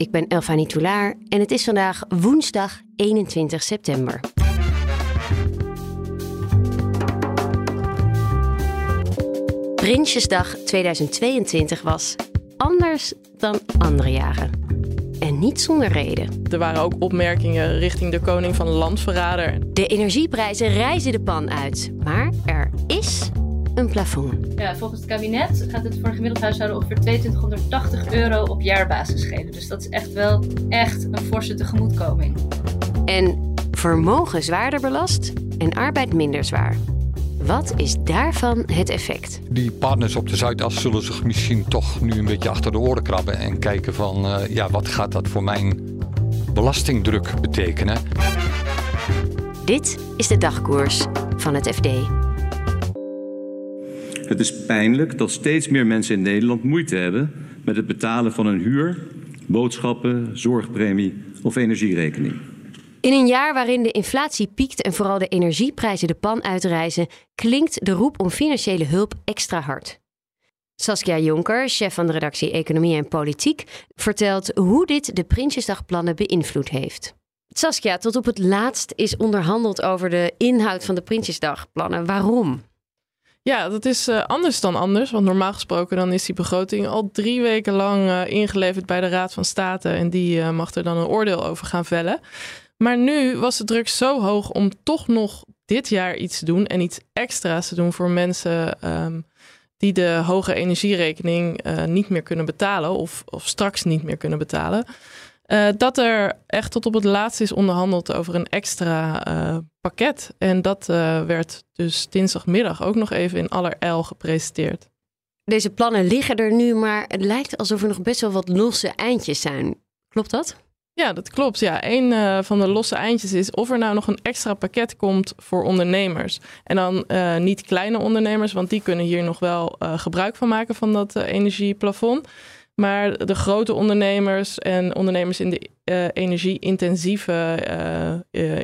Ik ben Elfanie Toulaar en het is vandaag woensdag 21 september. Prinsjesdag 2022 was anders dan andere jaren. En niet zonder reden. Er waren ook opmerkingen richting de koning van landverrader. De energieprijzen reizen de pan uit. Maar er is een plafond. Ja, volgens het kabinet gaat het voor een gemiddeld huishouden ongeveer 2280 euro op jaarbasis schelen. Dus dat is echt wel echt een forse tegemoetkoming. En vermogen zwaarder belast en arbeid minder zwaar. Wat is daarvan het effect? Die partners op de Zuidas zullen zich misschien toch nu een beetje achter de oren krabben en kijken van uh, ja, wat gaat dat voor mijn belastingdruk betekenen? Dit is de dagkoers van het FD. Het is pijnlijk dat steeds meer mensen in Nederland moeite hebben met het betalen van een huur, boodschappen, zorgpremie of energierekening. In een jaar waarin de inflatie piekt en vooral de energieprijzen de pan uitreizen, klinkt de roep om financiële hulp extra hard. Saskia Jonker, chef van de redactie Economie en Politiek, vertelt hoe dit de Prinsjesdagplannen beïnvloed heeft. Saskia, tot op het laatst is onderhandeld over de inhoud van de Prinsjesdagplannen. Waarom? Ja, dat is uh, anders dan anders. Want normaal gesproken dan is die begroting al drie weken lang uh, ingeleverd bij de Raad van State. En die uh, mag er dan een oordeel over gaan vellen. Maar nu was de druk zo hoog om toch nog dit jaar iets te doen en iets extra's te doen voor mensen um, die de hoge energierekening niet meer kunnen betalen of, of straks niet meer kunnen betalen. Uh, dat er echt tot op het laatst is onderhandeld over een extra uh, pakket. En dat werd dus dinsdagmiddag ook nog even in allerijl gepresenteerd. Deze plannen liggen er nu, maar het lijkt alsof er nog best wel wat losse eindjes zijn. Klopt dat? Ja, dat klopt. Ja, een uh, van de losse eindjes is of er nou nog een extra pakket komt voor ondernemers. En dan uh, niet kleine ondernemers, want die kunnen hier nog wel uh, gebruik van maken van dat energieplafond. Maar de grote ondernemers en ondernemers in de energie-intensieve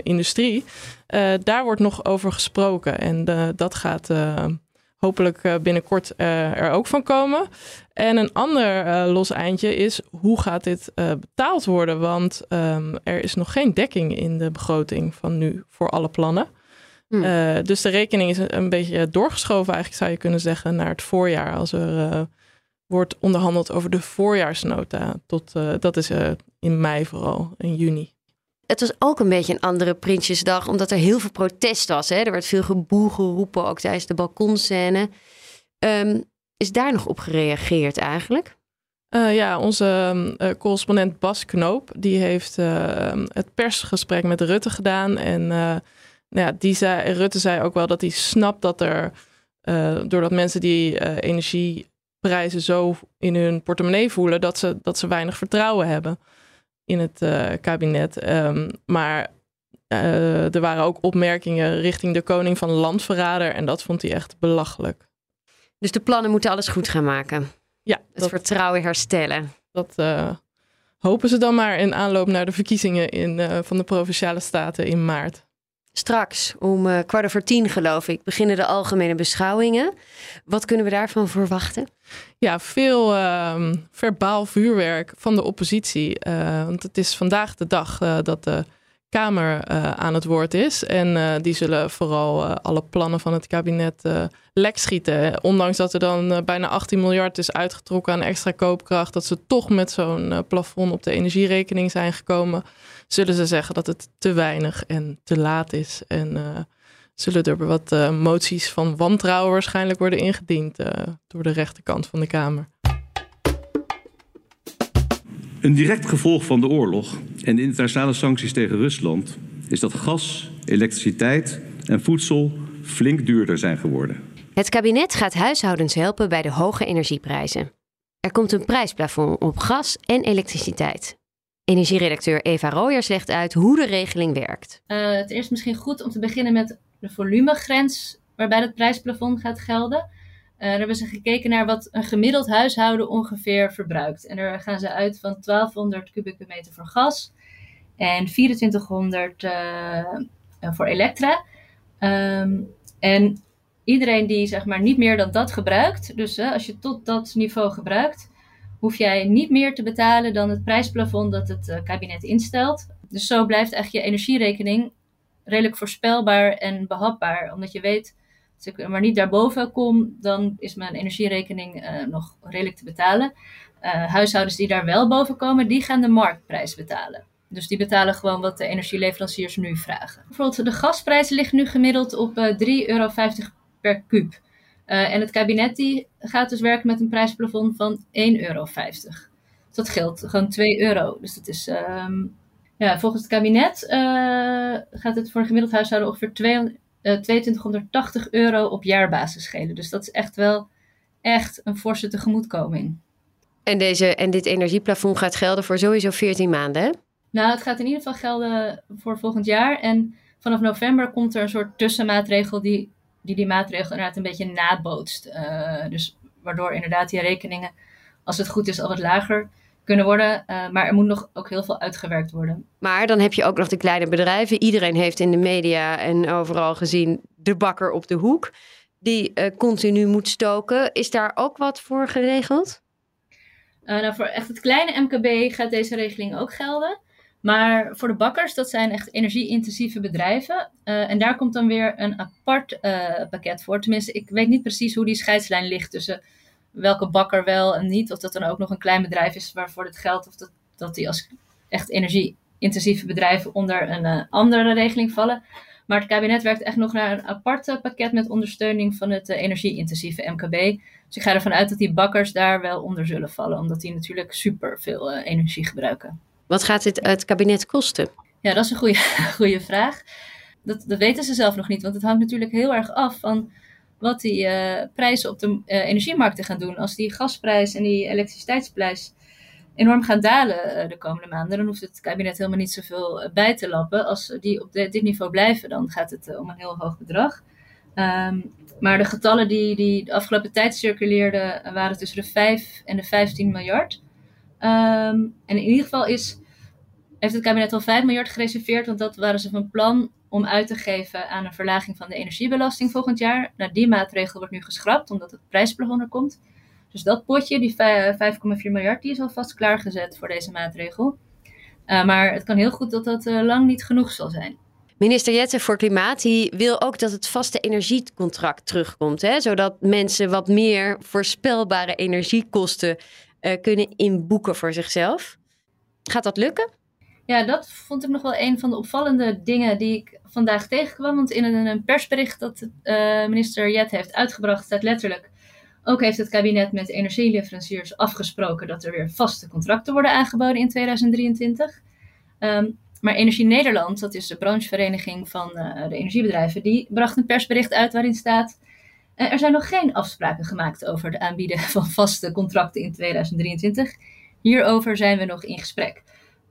industrie, daar wordt nog over gesproken. En dat gaat hopelijk uh, binnenkort uh, er ook van komen. En een ander uh, los eindje is hoe gaat dit betaald worden? Want um, er is nog geen dekking in de begroting van nu voor alle plannen. Hmm. dus de rekening is een, een, beetje doorgeschoven, eigenlijk zou je kunnen zeggen, naar het voorjaar. Als er wordt onderhandeld over de voorjaarsnota. Tot, dat is in mei vooral, in juni. Het was ook een beetje een andere Prinsjesdag, omdat er heel veel protest was. Hè? Er werd veel geboel geroepen, ook tijdens de balkonscène. Um, is daar nog op gereageerd eigenlijk? Uh, ja, onze uh, correspondent Bas Knoop, die heeft uh, het persgesprek met Rutte gedaan. En nou ja, die zei, Rutte zei ook wel dat hij snapt dat er, doordat mensen die energieprijzen zo in hun portemonnee voelen, dat ze, dat ze weinig vertrouwen hebben in het uh, kabinet. Um, maar uh, er waren ook opmerkingen richting de koning van landverrader. En dat vond hij echt belachelijk. Dus de plannen moeten alles goed gaan maken. Ja. Het dat, vertrouwen herstellen. Dat uh, hopen ze dan maar in aanloop naar de verkiezingen in, van de provinciale staten in maart. Straks om uh, kwart over tien, geloof ik, beginnen de algemene beschouwingen. Wat kunnen we daarvan verwachten? Ja, veel uh, verbaal vuurwerk van de oppositie. Uh, want het is vandaag de dag uh, dat de Kamer aan het woord is. En die zullen vooral alle plannen van het kabinet lek schieten. Ondanks dat er dan bijna 18 miljard is uitgetrokken aan extra koopkracht. Dat ze toch met zo'n plafond op de energierekening zijn gekomen zullen ze zeggen dat het te weinig en te laat is. En zullen er wat moties van wantrouwen waarschijnlijk worden ingediend door de rechterkant van de Kamer. Een direct gevolg van de oorlog en de internationale sancties tegen Rusland is dat gas, elektriciteit en voedsel flink duurder zijn geworden. Het kabinet gaat huishoudens helpen bij de hoge energieprijzen. Er komt een prijsplafond op gas en elektriciteit. Energieredacteur Eva Rooyers legt uit hoe de regeling werkt. Uh, het is misschien goed om te beginnen met de volumegrens waarbij het prijsplafond gaat gelden. Uh, daar hebben ze gekeken naar wat een gemiddeld huishouden ongeveer verbruikt. En daar gaan ze uit van 1200 kubieke meter voor gas en 2400 uh, voor elektra. Um, en iedereen die zeg maar niet meer dan dat gebruikt, dus als je tot dat niveau gebruikt, hoef jij niet meer te betalen dan het prijsplafond dat het kabinet instelt. Dus zo blijft eigenlijk je energierekening redelijk voorspelbaar en behapbaar. Omdat je weet, als ik maar niet daarboven kom, dan is mijn energierekening uh, nog redelijk te betalen. Uh, huishoudens die daar wel boven komen, die gaan de marktprijs betalen. Dus die betalen gewoon wat de energieleveranciers nu vragen. Bijvoorbeeld de gasprijs ligt nu gemiddeld op uh, 3,50 euro per kuub. En het kabinet die gaat dus werken met een prijsplafond van 1,50 euro. Dus dat geldt gewoon 2 euro. Dus dat is, um, ja, volgens het kabinet gaat het voor een gemiddeld huishouden ongeveer 200, 2280 euro op jaarbasis schelen. Dus dat is echt wel echt een forse tegemoetkoming. En, deze, en dit energieplafond gaat gelden voor sowieso 14 maanden, hè? Nou, het gaat in ieder geval gelden voor volgend jaar. En vanaf november komt er een soort tussenmaatregel die die die maatregel inderdaad een beetje nabootst. Uh, dus waardoor inderdaad die rekeningen, als het goed is, al wat lager kunnen worden. Uh, maar er moet nog ook heel veel uitgewerkt worden. Maar dan heb je ook nog de kleine bedrijven. Iedereen heeft in de media en overal gezien de bakker op de hoek. Die uh, continu moet stoken. Is daar ook wat voor geregeld? nou, voor echt het kleine MKB gaat deze regeling ook gelden. Maar voor de bakkers, dat zijn echt energie-intensieve bedrijven. Uh, en daar komt dan weer een apart uh, pakket voor. Tenminste, ik weet niet precies hoe die scheidslijn ligt tussen welke bakker wel en niet. Of dat dan ook nog een klein bedrijf is waarvoor het geldt. Of dat, dat die als echt energie-intensieve bedrijven onder een uh, andere regeling vallen. Maar het kabinet werkt echt nog naar een apart pakket met ondersteuning van het energie-intensieve MKB. Dus ik ga ervan uit dat die bakkers daar wel onder zullen vallen. Omdat die natuurlijk super veel energie gebruiken. Wat gaat dit het kabinet kosten? Ja, dat is een goede, goede vraag. Dat, dat weten ze zelf nog niet, want het hangt natuurlijk heel erg af van wat die uh, prijzen op de uh, energiemarkten gaan doen. Als die gasprijs en die elektriciteitsprijs enorm gaan dalen uh, de komende maanden, dan hoeft het kabinet helemaal niet zoveel bij te lappen. Als die op dit niveau blijven, dan gaat het om een heel hoog bedrag. Um, maar de getallen die, die de afgelopen tijd circuleerden, waren tussen de 5 en de 15 miljard. Um, en in ieder geval is, heeft het kabinet al 5 miljard gereserveerd, want dat waren ze van plan om uit te geven aan een verlaging van de energiebelasting volgend jaar. Nou, die maatregel wordt nu geschrapt, omdat het prijsplafond er komt. Dus dat potje, die 5,4 miljard, die is alvast klaargezet voor deze maatregel. Uh, maar het kan heel goed dat dat uh, lang niet genoeg zal zijn. Minister Jetten voor Klimaat die wil ook dat het vaste energiecontract terugkomt. Hè? Zodat mensen wat meer voorspelbare energiekosten kunnen inboeken voor zichzelf. Gaat dat lukken? Ja, dat vond ik nog wel een van de opvallende dingen die ik vandaag tegenkwam. Want in een, persbericht dat uh, minister Jet heeft uitgebracht, staat letterlijk. Ook heeft het kabinet met energieleveranciers afgesproken dat er weer vaste contracten worden aangeboden in 2023. Um, maar Energie Nederland, dat is de branchevereniging van uh, de energiebedrijven, die bracht een persbericht uit waarin staat uh, er zijn nog geen afspraken gemaakt over het aanbieden van vaste contracten in 2023. Hierover zijn we nog in gesprek.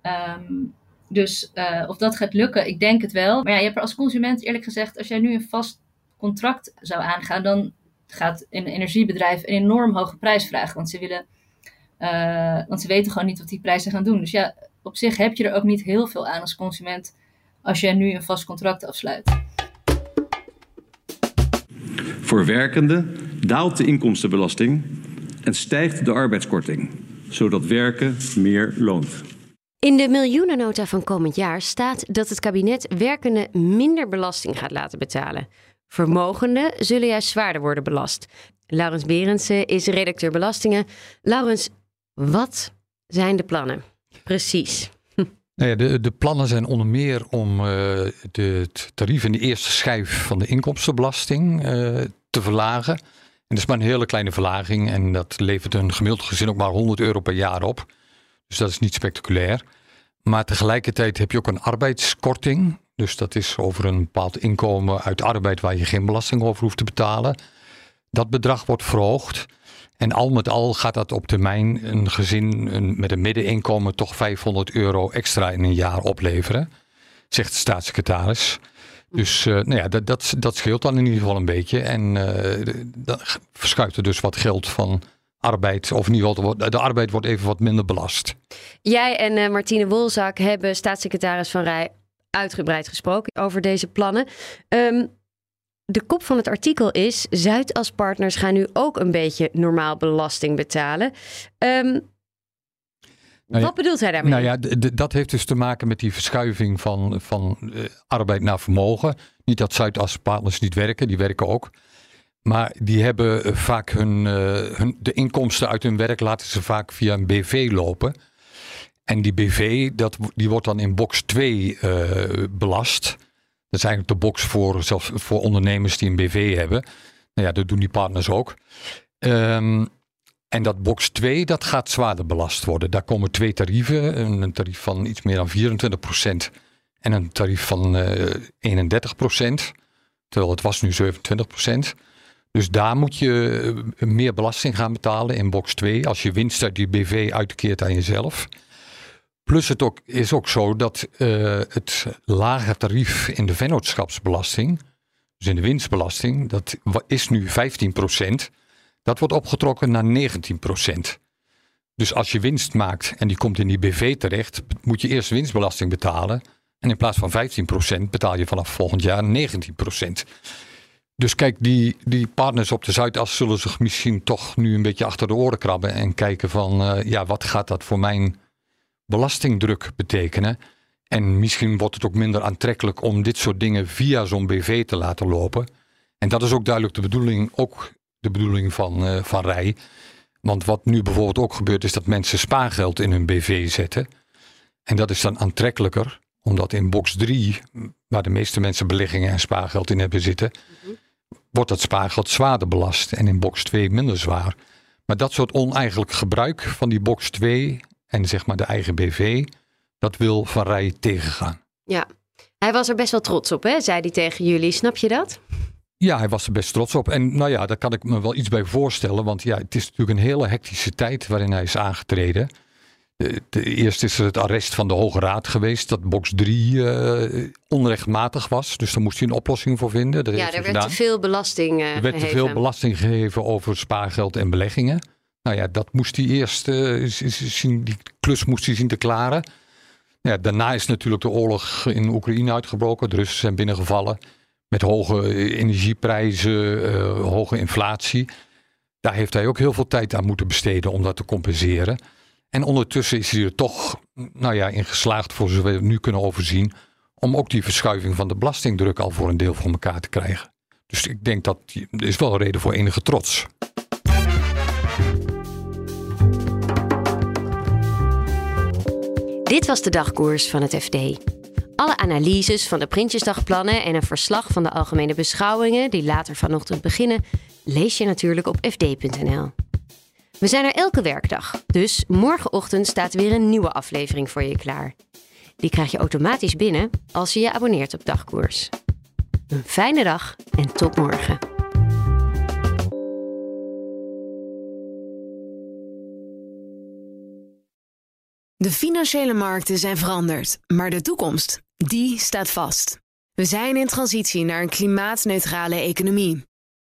Um, dus uh, of dat gaat lukken, ik denk het wel. Maar ja, je hebt er als consument eerlijk gezegd, als jij nu een vast contract zou aangaan, dan gaat een energiebedrijf een enorm hoge prijs vragen. Want ze willen, uh, want ze weten gewoon niet wat die prijzen gaan doen. Dus ja, op zich heb je er ook niet heel veel aan als consument als jij nu een vast contract afsluit. Voor werkenden daalt de inkomstenbelasting en stijgt de arbeidskorting, zodat werken meer loont. In de miljoenennota van komend jaar staat dat het kabinet werkenden minder belasting gaat laten betalen. Vermogenden zullen juist zwaarder worden belast. Laurens Berendsen is redacteur belastingen. Laurens, wat zijn de plannen? Precies. Nou ja, de, de plannen zijn onder meer om uh, de tarief in de eerste schijf van de inkomstenbelasting uh, te verlagen. En dat is maar een hele kleine verlaging en dat levert een gemiddeld gezin ook maar 100 euro per jaar op. Dus dat is niet spectaculair. Maar tegelijkertijd heb je ook een arbeidskorting. Dus dat is over een bepaald inkomen uit arbeid waar je geen belasting over hoeft te betalen. dat bedrag wordt verhoogd. En al met al gaat dat op termijn een gezin met een middeninkomen toch 500 euro extra in een jaar opleveren, zegt de staatssecretaris. Dus uh, nou ja, dat, dat, dat scheelt dan in ieder geval een beetje. En uh, dan verschuift er dus wat geld van arbeid, of in ieder geval de arbeid wordt even wat minder belast. Jij en uh, Martine Wolzak hebben staatssecretaris Van Rij uitgebreid gesproken over deze plannen. Um, de kop van het artikel is: Zuidaspartners gaan nu ook een beetje normaal belasting betalen. Um, nou ja, wat bedoelt hij daarmee? Nou ja, dat heeft dus te maken met die verschuiving van, van uh, arbeid naar vermogen. Niet dat Zuidaspartners niet werken, die werken ook. Maar die hebben eh, vaak hun, uh, hun, de inkomsten uit hun werk laten ze vaak via een BV lopen. En die BV, dat, die wordt dan in box 2 uh, belast. Dat is eigenlijk de box voor, zelfs voor ondernemers die een BV hebben. Nou ja, dat doen die partners ook. Um, en dat box 2, dat gaat zwaarder belast worden. Daar komen twee tarieven. Een tarief van iets meer dan 24% en een tarief van uh, 31%. Terwijl het was nu 27%. Dus daar moet je eh, meer belasting gaan betalen in box 2. Als je winst uit die BV uitkeert aan jezelf. Plus het ook, is ook zo dat uh, het lage tarief in de vennootschapsbelasting, dus in de winstbelasting, dat is nu 15% Dat wordt opgetrokken naar 19% Dus als je winst maakt en die komt in die BV terecht, moet je eerst winstbelasting betalen. En in plaats van 15% betaal je vanaf volgend jaar 19 Dus kijk, die, die partners op de Zuidas zullen zich misschien toch nu een beetje achter de oren krabben en kijken van, uh, ja, wat gaat dat voor mijn belastingdruk betekenen. En misschien wordt het ook minder aantrekkelijk om dit soort dingen via zo'n BV te laten lopen. En dat is ook duidelijk de bedoeling, ook de bedoeling van, uh, van Rij. Want wat nu bijvoorbeeld ook gebeurt, is dat mensen spaargeld in hun BV zetten. En dat is dan aantrekkelijker, omdat in box 3, waar de meeste mensen beleggingen en spaargeld in hebben zitten, wordt dat spaargeld zwaarder belast. En in box 2 minder zwaar. Maar dat soort oneigenlijk gebruik van die box 2 en zeg maar de eigen BV, dat wil Van Rij tegengaan. Ja, hij was er best wel trots op, hè? zei hij tegen jullie. Snap je dat? Ja, hij was er best trots op. En nou ja, daar kan ik me wel iets bij voorstellen. Want ja, het is natuurlijk een hele hectische tijd waarin hij is aangetreden. De, eerst is er het arrest van de Hoge Raad geweest, dat box 3 uh, onrechtmatig was. Dus daar moest hij een oplossing voor vinden. Dat ja, er werd te veel belasting uh, Er werd te veel belasting gegeven over spaargeld en beleggingen. Nou ja, dat moest hij eerst uh, zien, die klus moest hij zien te klaren. Ja, daarna is natuurlijk de oorlog in Oekraïne uitgebroken. De Russen zijn binnengevallen met hoge energieprijzen, hoge inflatie. Daar heeft hij ook heel veel tijd aan moeten besteden om dat te compenseren. En ondertussen is hij er toch nou ja, in geslaagd, voor zover we nu kunnen overzien, om ook die verschuiving van de belastingdruk al voor een deel voor elkaar te krijgen. Dus ik denk dat is wel een reden voor enige trots. Dit was de dagkoers van het FD. Alle analyses van de Prinsjesdagplannen en een verslag van de algemene beschouwingen die later vanochtend beginnen, lees je natuurlijk op fd.nl. We zijn er elke werkdag, dus morgenochtend staat weer een nieuwe aflevering voor je klaar. Die krijg je automatisch binnen als je je abonneert op Dagkoers. Een fijne dag en tot morgen. De financiële markten zijn veranderd, maar de toekomst, die staat vast. We zijn in transitie naar een klimaatneutrale economie.